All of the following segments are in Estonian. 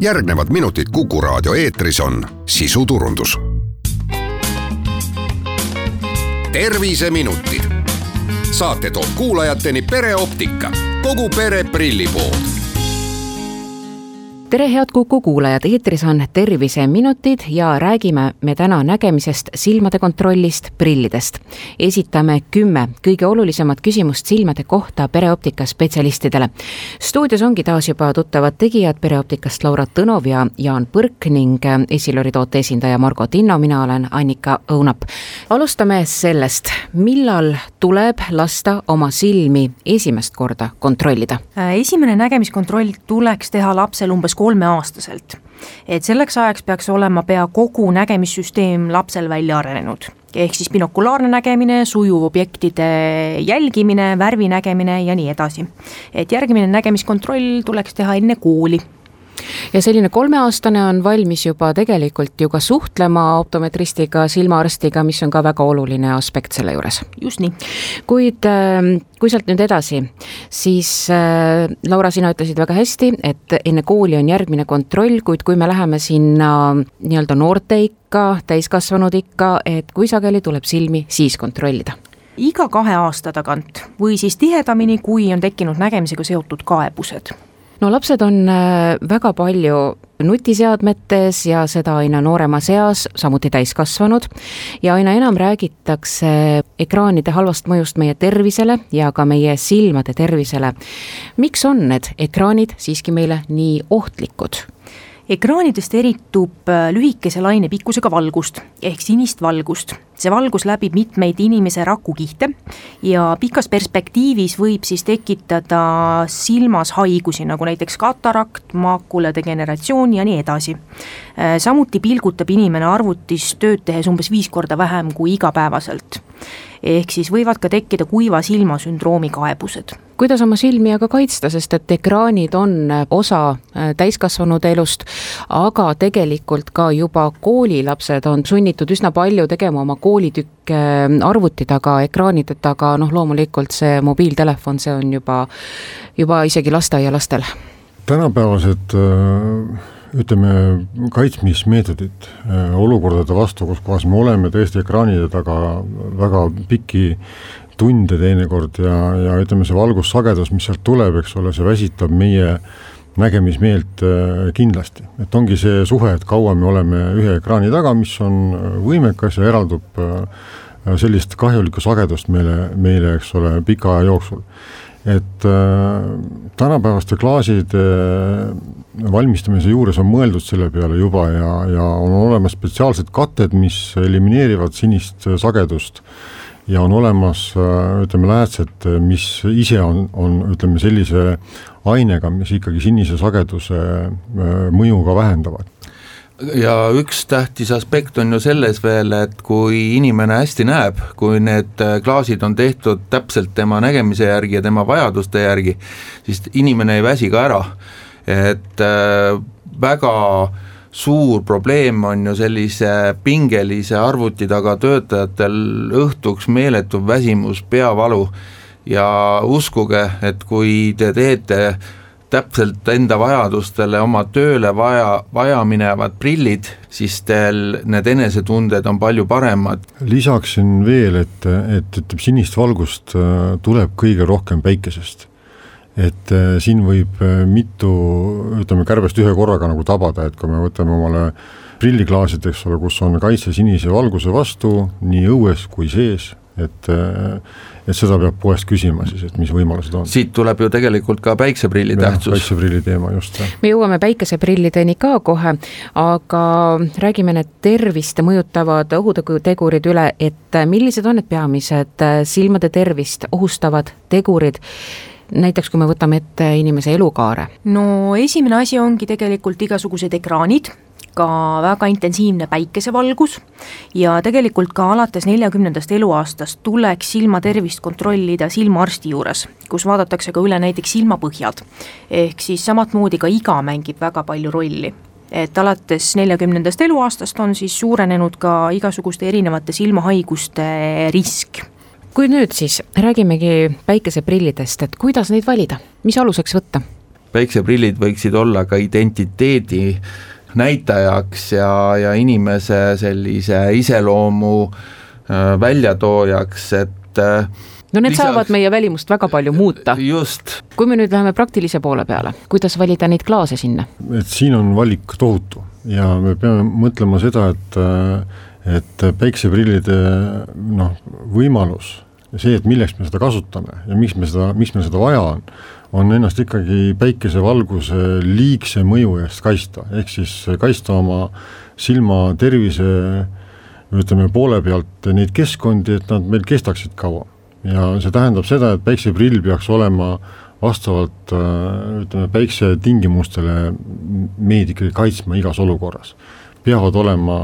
järgnevad minutid Kuku raadio eetris on sisuturundus. terviseminutid. saate toob kuulajateni pereoptika, kogu pere prillipood tere, head Kuku kuulajad, eetris on Terviseminutid ja räägime me täna nägemisest, silmade kontrollist, prillidest. esitame kümme kõige olulisemat küsimust silmade kohta pereoptika spetsialistidele. stuudios ongi taas juba tuttavad tegijad pereoptikast Laura Tõnov ja Jaan Põrk ning Esilori toote esindaja Margo Tinno, mina olen Annika Õunap. alustame sellest, millal tuleb lasta oma silmi esimest korda kontrollida? esimene nägemiskontroll tuleks teha lapsel umbes kolmeaastaselt. et selleks ajaks peaks olema pea kogu nägemissüsteem lapsel välja arenenud ehk siis binokulaarne nägemine, sujuv objektide jälgimine, värvi nägemine ja nii edasi. et järgmine nägemiskontroll tuleks teha enne kooli ja selline kolmeaastane on valmis juba tegelikult ju ka suhtlema optometristiga, silmaarstiga, mis on ka väga oluline aspekt selle juures. just nii. kuid ähm, kui sealt nüüd edasi, siis äh, Laura, sina ütlesid väga hästi, et enne kooli on järgmine kontroll, kuid kui me läheme sinna nii-öelda noorte ikka, täiskasvanud ikka, et kui sageli tuleb silmi siis kontrollida? iga kahe aasta tagant või siis tihedamini, kui on tekkinud nägemisega seotud kaebused no lapsed on äh, väga palju nutiseadmetes ja seda aina nooremas eas, samuti täiskasvanud. ja aina enam räägitakse ekraanide halvast mõjust meie tervisele ja ka meie silmade tervisele. miks on need ekraanid siiski meile nii ohtlikud? ekraanidest eritub äh, lühikese lainepikkusega valgust ehk sinist valgust. See valgus läbib mitmeid inimese rakukihte ja pikas perspektiivis võib siis tekitada silmas haigusi, nagu näiteks katarakt, maakula degeneratsioon ja nii edasi. Äh, samuti pilgutab inimene arvutis tööd tehes umbes viis korda vähem kui igapäevaselt ehk siis võivad ka tekkida kuiva silma sündroomi kaebused. kuidas oma silmi aga kaitsta, sest et ekraanid on osa äh, täiskasvanute elust, aga tegelikult ka juba koolilapsed on sunnitud üsna palju tegema oma koolitükke äh, arvuti taga, ekraanide taga, noh loomulikult see mobiiltelefon, see on juba, juba isegi lasteaialastel. tänapäevased äh ütleme, kaitsmismeetodid äh, olukordade vastu, kus kohas me oleme tõesti ekraanide taga väga pikki tunde teinekord ja, ja ütleme, see valgussagedus, mis sealt tuleb, eks ole, see väsitab meie nägemismeelt äh, kindlasti, et ongi see suhe, et kaua me oleme ühe ekraani taga, mis on võimekas ja eraldub äh, sellist kahjulikku sagedust meile, meile, eks ole, pika aja jooksul. Et äh, tänapäevaste klaaside valmistamise juures on mõeldud selle peale juba ja, ja on olemas spetsiaalsed katted, mis elimineerivad sinist sagedust ja on olemas ütleme, läätsed, mis ise on, on ütleme sellise ainega, mis ikkagi sinise sageduse äh, mõju ka vähendavad. Ja üks tähtis aspekt on ju selles veel, et kui inimene hästi näeb, kui need äh, klaasid on tehtud täpselt tema nägemise järgi ja tema vajaduste järgi, siis inimene ei väsi ka ära, et äh, väga suur probleem on ju sellise pingelise arvuti taga töötajatel õhtuks meeletu väsimus, peavalu ja uskuge, et kui te teete täpselt enda vajadustele, oma tööle vaja, vaja minevad prillid, siis teil need enesetunded on palju paremad. lisaksin veel, et, et, et sinist valgust äh, tuleb kõige rohkem päikesest. Et äh, siin võib äh, mitu, ütleme kärbest ühe korraga nagu tabada, et kui me võtame omale prilliklaasid, eks ole, kus on kaitse sinise valguse vastu nii õues kui sees, et, et seda peab poest küsima siis, et mis võimalused on. siit tuleb ju tegelikult ka päikseprilli ja, tähtsus. päikseprilli teema, just. me jõuame päikeseprillideni ka kohe, aga räägime need tervist mõjutavad ohutegurid üle, et millised on need peamised silmade tervist ohustavad tegurid, näiteks kui me võtame ette inimese elukaare? no esimene asi ongi tegelikult igasugused ekraanid ka väga intensiivne päikesevalgus ja tegelikult ka alates neljakümnendast eluaastast tuleks silmatervist kontrollida silmaarsti juures, kus vaadatakse ka üle näiteks silmapõhjad. ehk siis samamoodi ka iga mängib väga palju rolli et alates neljakümnendast eluaastast on siis suurenenud ka igasuguste erinevate silmahaiguste risk kui nüüd siis räägimegi päikeseprillidest, et kuidas neid valida, mis aluseks võtta? päikseprillid võiksid olla ka identiteedi näitajaks ja, ja inimese sellise iseloomu äh, väljatoojaks, et äh, no need Lisaks, saavad meie välimust väga palju muuta. just. kui me nüüd läheme praktilise poole peale, kuidas valida neid klaase sinna? et siin on valik tohutu ja me peame mõtlema seda, et et päikseprillide noh, võimalus see, et milleks me seda kasutame ja miks me seda, miks meil seda vaja on, on ennast ikkagi päikesevalguse liigse mõju eest kaitsta, ehk siis kaitsta oma silma tervise ütleme poole pealt neid keskkondi, et nad meil kestaksid kaua. ja see tähendab seda, et päikseprill peaks olema vastavalt ütleme, päiksetingimustele meid ikkagi kaitsma igas olukorras. Peavad olema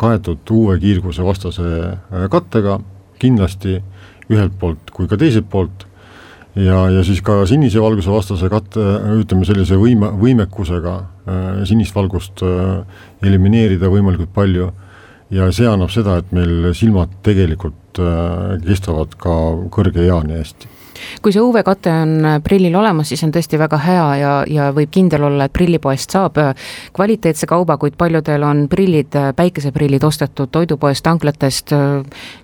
kaetud UV-kiirguse vastase kattega, kindlasti ühelt poolt kui ka teiselt poolt ja, ja siis ka sinise valguse vastase katte, ütleme sellise võime, võimekusega äh, sinist valgust äh, elimineerida võimalikult palju. Ja see annab seda, et meil silmad tegelikult äh, kestavad ka kõrge eani hästi kui see UV-kate on äh, prillil olemas, siis on tõesti väga hea ja, ja võib kindel olla, et prillipoest saab äh, kvaliteetse kauba, kuid paljudel on prillid, äh, päikeseprillid ostetud toidupoest, tanklatest,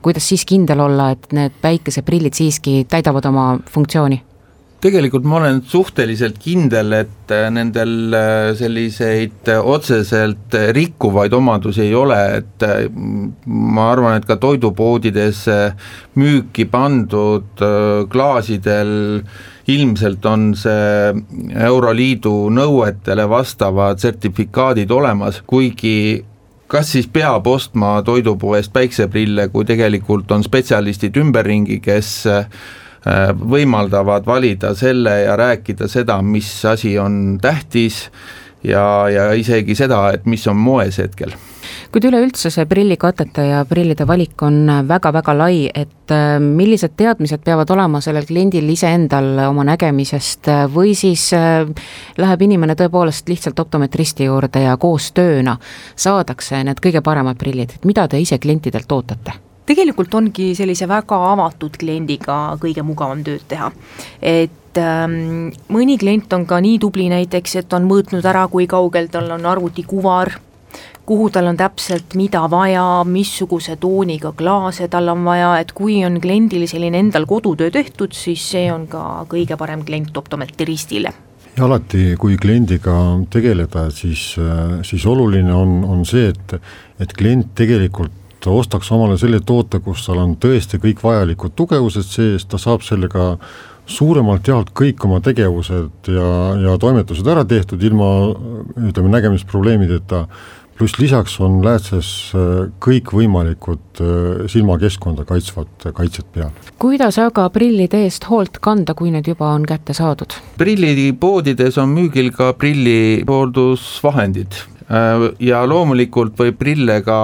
kuidas siis kindel olla, et need päikeseprillid siiski täidavad oma funktsiooni? Tegelikult ma olen suhteliselt kindel, et äh, nendel äh, selliseid äh, otseselt rikkuvaid omadusi ei ole, et ma arvan, et ka toidupoodides müüki pandud klaasidel ilmselt on see Euroliidu nõuetele vastavad sertifikaadid olemas, kuigi kas siis peab ostma toidupoest päikseprille, kui tegelikult on spetsialistid ümberringi, kes võimaldavad valida selle ja rääkida seda, mis asi on tähtis ja, ja isegi seda, et mis on moes hetkel kuid üleüldse see prillikatete ja prillide valik on väga-väga lai, et äh, millised teadmised peavad olema sellel kliendil iseendal oma nägemisest või siis äh, läheb inimene tõepoolest lihtsalt optometristi juurde ja koostööna saadakse need kõige paremad prillid, et mida te ise klientidelt ootate? Tegelikult ongi sellise väga avatud kliendiga kõige mugavam tööd teha. et ähm, mõni klient on ka nii tubli näiteks, et on mõõtnud ära, kui kaugel tal on arvutikuvar, kuhu tal on täpselt mida vaja, missuguse tooniga klaase tal on vaja, et kui on kliendil selline endal kodutöö tehtud, siis see on ka kõige parem klient optometristile ja alati, kui kliendiga tegeleda, siis, siis oluline on, on see, et, et klient tegelikult ta ostaks omale selle toote, kus tal on tõesti kõik vajalikud tugevused sees, ta saab sellega suuremalt jaolt kõik oma tegevused ja, ja toimetused ära tehtud ilma ütleme, nägemisprobleemideta, pluss lisaks on läätses äh, kõikvõimalikud äh, silmakeskkonda kaitsvad kaitsed peal. kuidas aga prillide eest hoolt kanda, kui need juba on kätte saadud? prillipoodides on müügil ka prillihooldusvahendid äh, ja loomulikult võib prille ka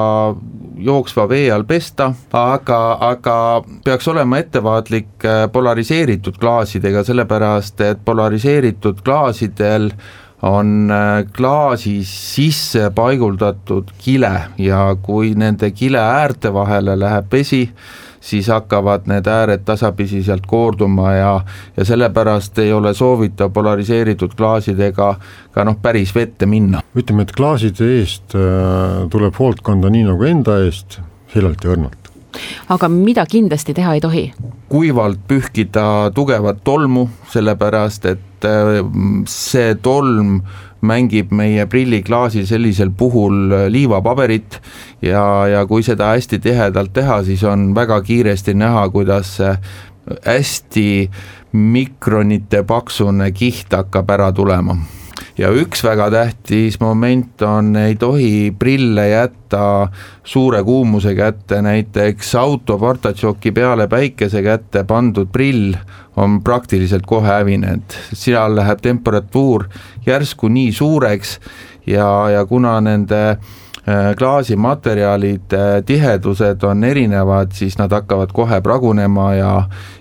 jooksva vee all pesta, aga, aga peaks olema ettevaatlik äh, polariseeritud klaasidega, sellepärast et polariseeritud klaasidel on äh, klaasi sisse paiguldatud kile ja kui nende kile äärte vahele läheb vesi, siis hakkavad need ääred tasapisi sealt koorduma ja, ja sellepärast ei ole soovitav polariseeritud klaasidega ka noh, päris vette minna. ütleme, et klaaside eest äh, tuleb hoolt kanda nii nagu enda eest, sellelt ja õrnalt aga mida kindlasti teha ei tohi? kuivalt pühkida tugevat tolmu, sellepärast et äh, see tolm mängib meie prilliklaasi sellisel puhul liivapaberit ja, ja kui seda hästi tihedalt teha, siis on väga kiiresti näha, kuidas see hästi mikronite paksune kiht hakkab ära tulema ja üks väga tähtis moment on, ei tohi prille jätta suure kuumuse kätte, näiteks auto partatšoki peale päikese kätte pandud prill on praktiliselt kohe hävinenud, seal läheb temperatuur järsku nii suureks ja, ja kuna nende Äh, klaasimaterjalide äh, tihedused on erinevad, siis nad hakkavad kohe pragunema ja,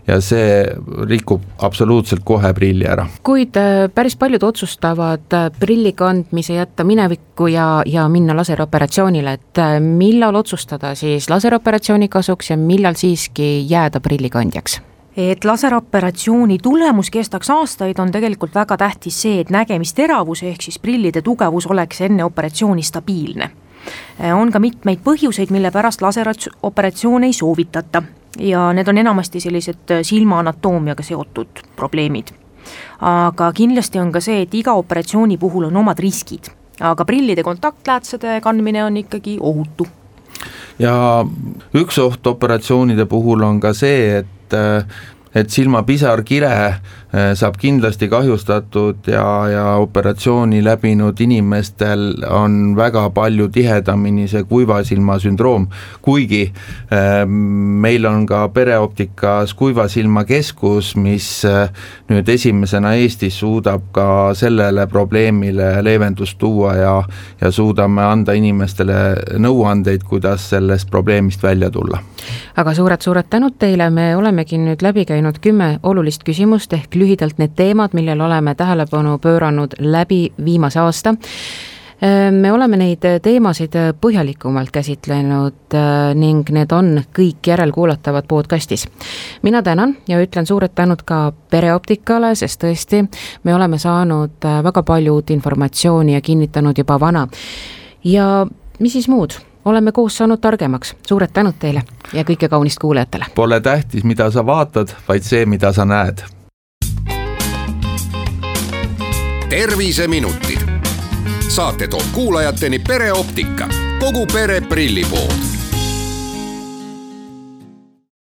ja see rikub absoluutselt kohe prilli ära. kuid äh, päris paljud otsustavad prilli kandmise jätta minevikku ja, ja minna laseroperatsioonile, et millal otsustada siis laseroperatsiooni kasuks ja millal siiski jääda prillikandjaks? et laseroperatsiooni tulemus kestaks aastaid, on tegelikult väga tähtis see, et nägemisteravus ehk siis prillide tugevus oleks enne operatsiooni stabiilne. On ka mitmeid põhjuseid, mille pärast laseroperatsioone ei soovitata. Ja need on enamasti sellised silma anatoomiaga seotud probleemid. aga kindlasti on ka see, et iga operatsiooni puhul on omad riskid, aga prillide kontaktläätsede kandmine on ikkagi ohutu. Ja üks oht operatsioonide puhul on ka see, et et silmapisarkire äh, saab kindlasti kahjustatud ja, ja operatsiooni läbinud inimestel on väga palju tihedamini see kuiva silma sündroom, kuigi äh, meil on ka pereoptikas kuiva silma keskus, mis äh, nüüd esimesena Eestis suudab ka sellele probleemile leevendust tuua ja, ja suudame anda inimestele nõuandeid, kuidas sellest probleemist välja tulla. aga suured-suured tänud teile, me olemegi nüüd läbi käinud teinud kümme olulist küsimust ehk lühidalt need teemad, millele oleme tähelepanu pööranud läbi viimase aasta me oleme neid teemasid põhjalikumalt käsitlenud ning need on kõik järelkuulatavad podcastis. mina tänan ja ütlen suured tänud ka pereoptikale, sest tõesti, me oleme saanud väga palju uut informatsiooni ja kinnitanud juba vana. ja mis siis muud oleme koos saanud targemaks, suured tänud teile ja kõike kaunist kuulajatele. Pole tähtis, mida sa vaatad, vaid see, mida sa näed. terviseminutid, saate toob kuulajateni pereoptika, kogu pere prillipood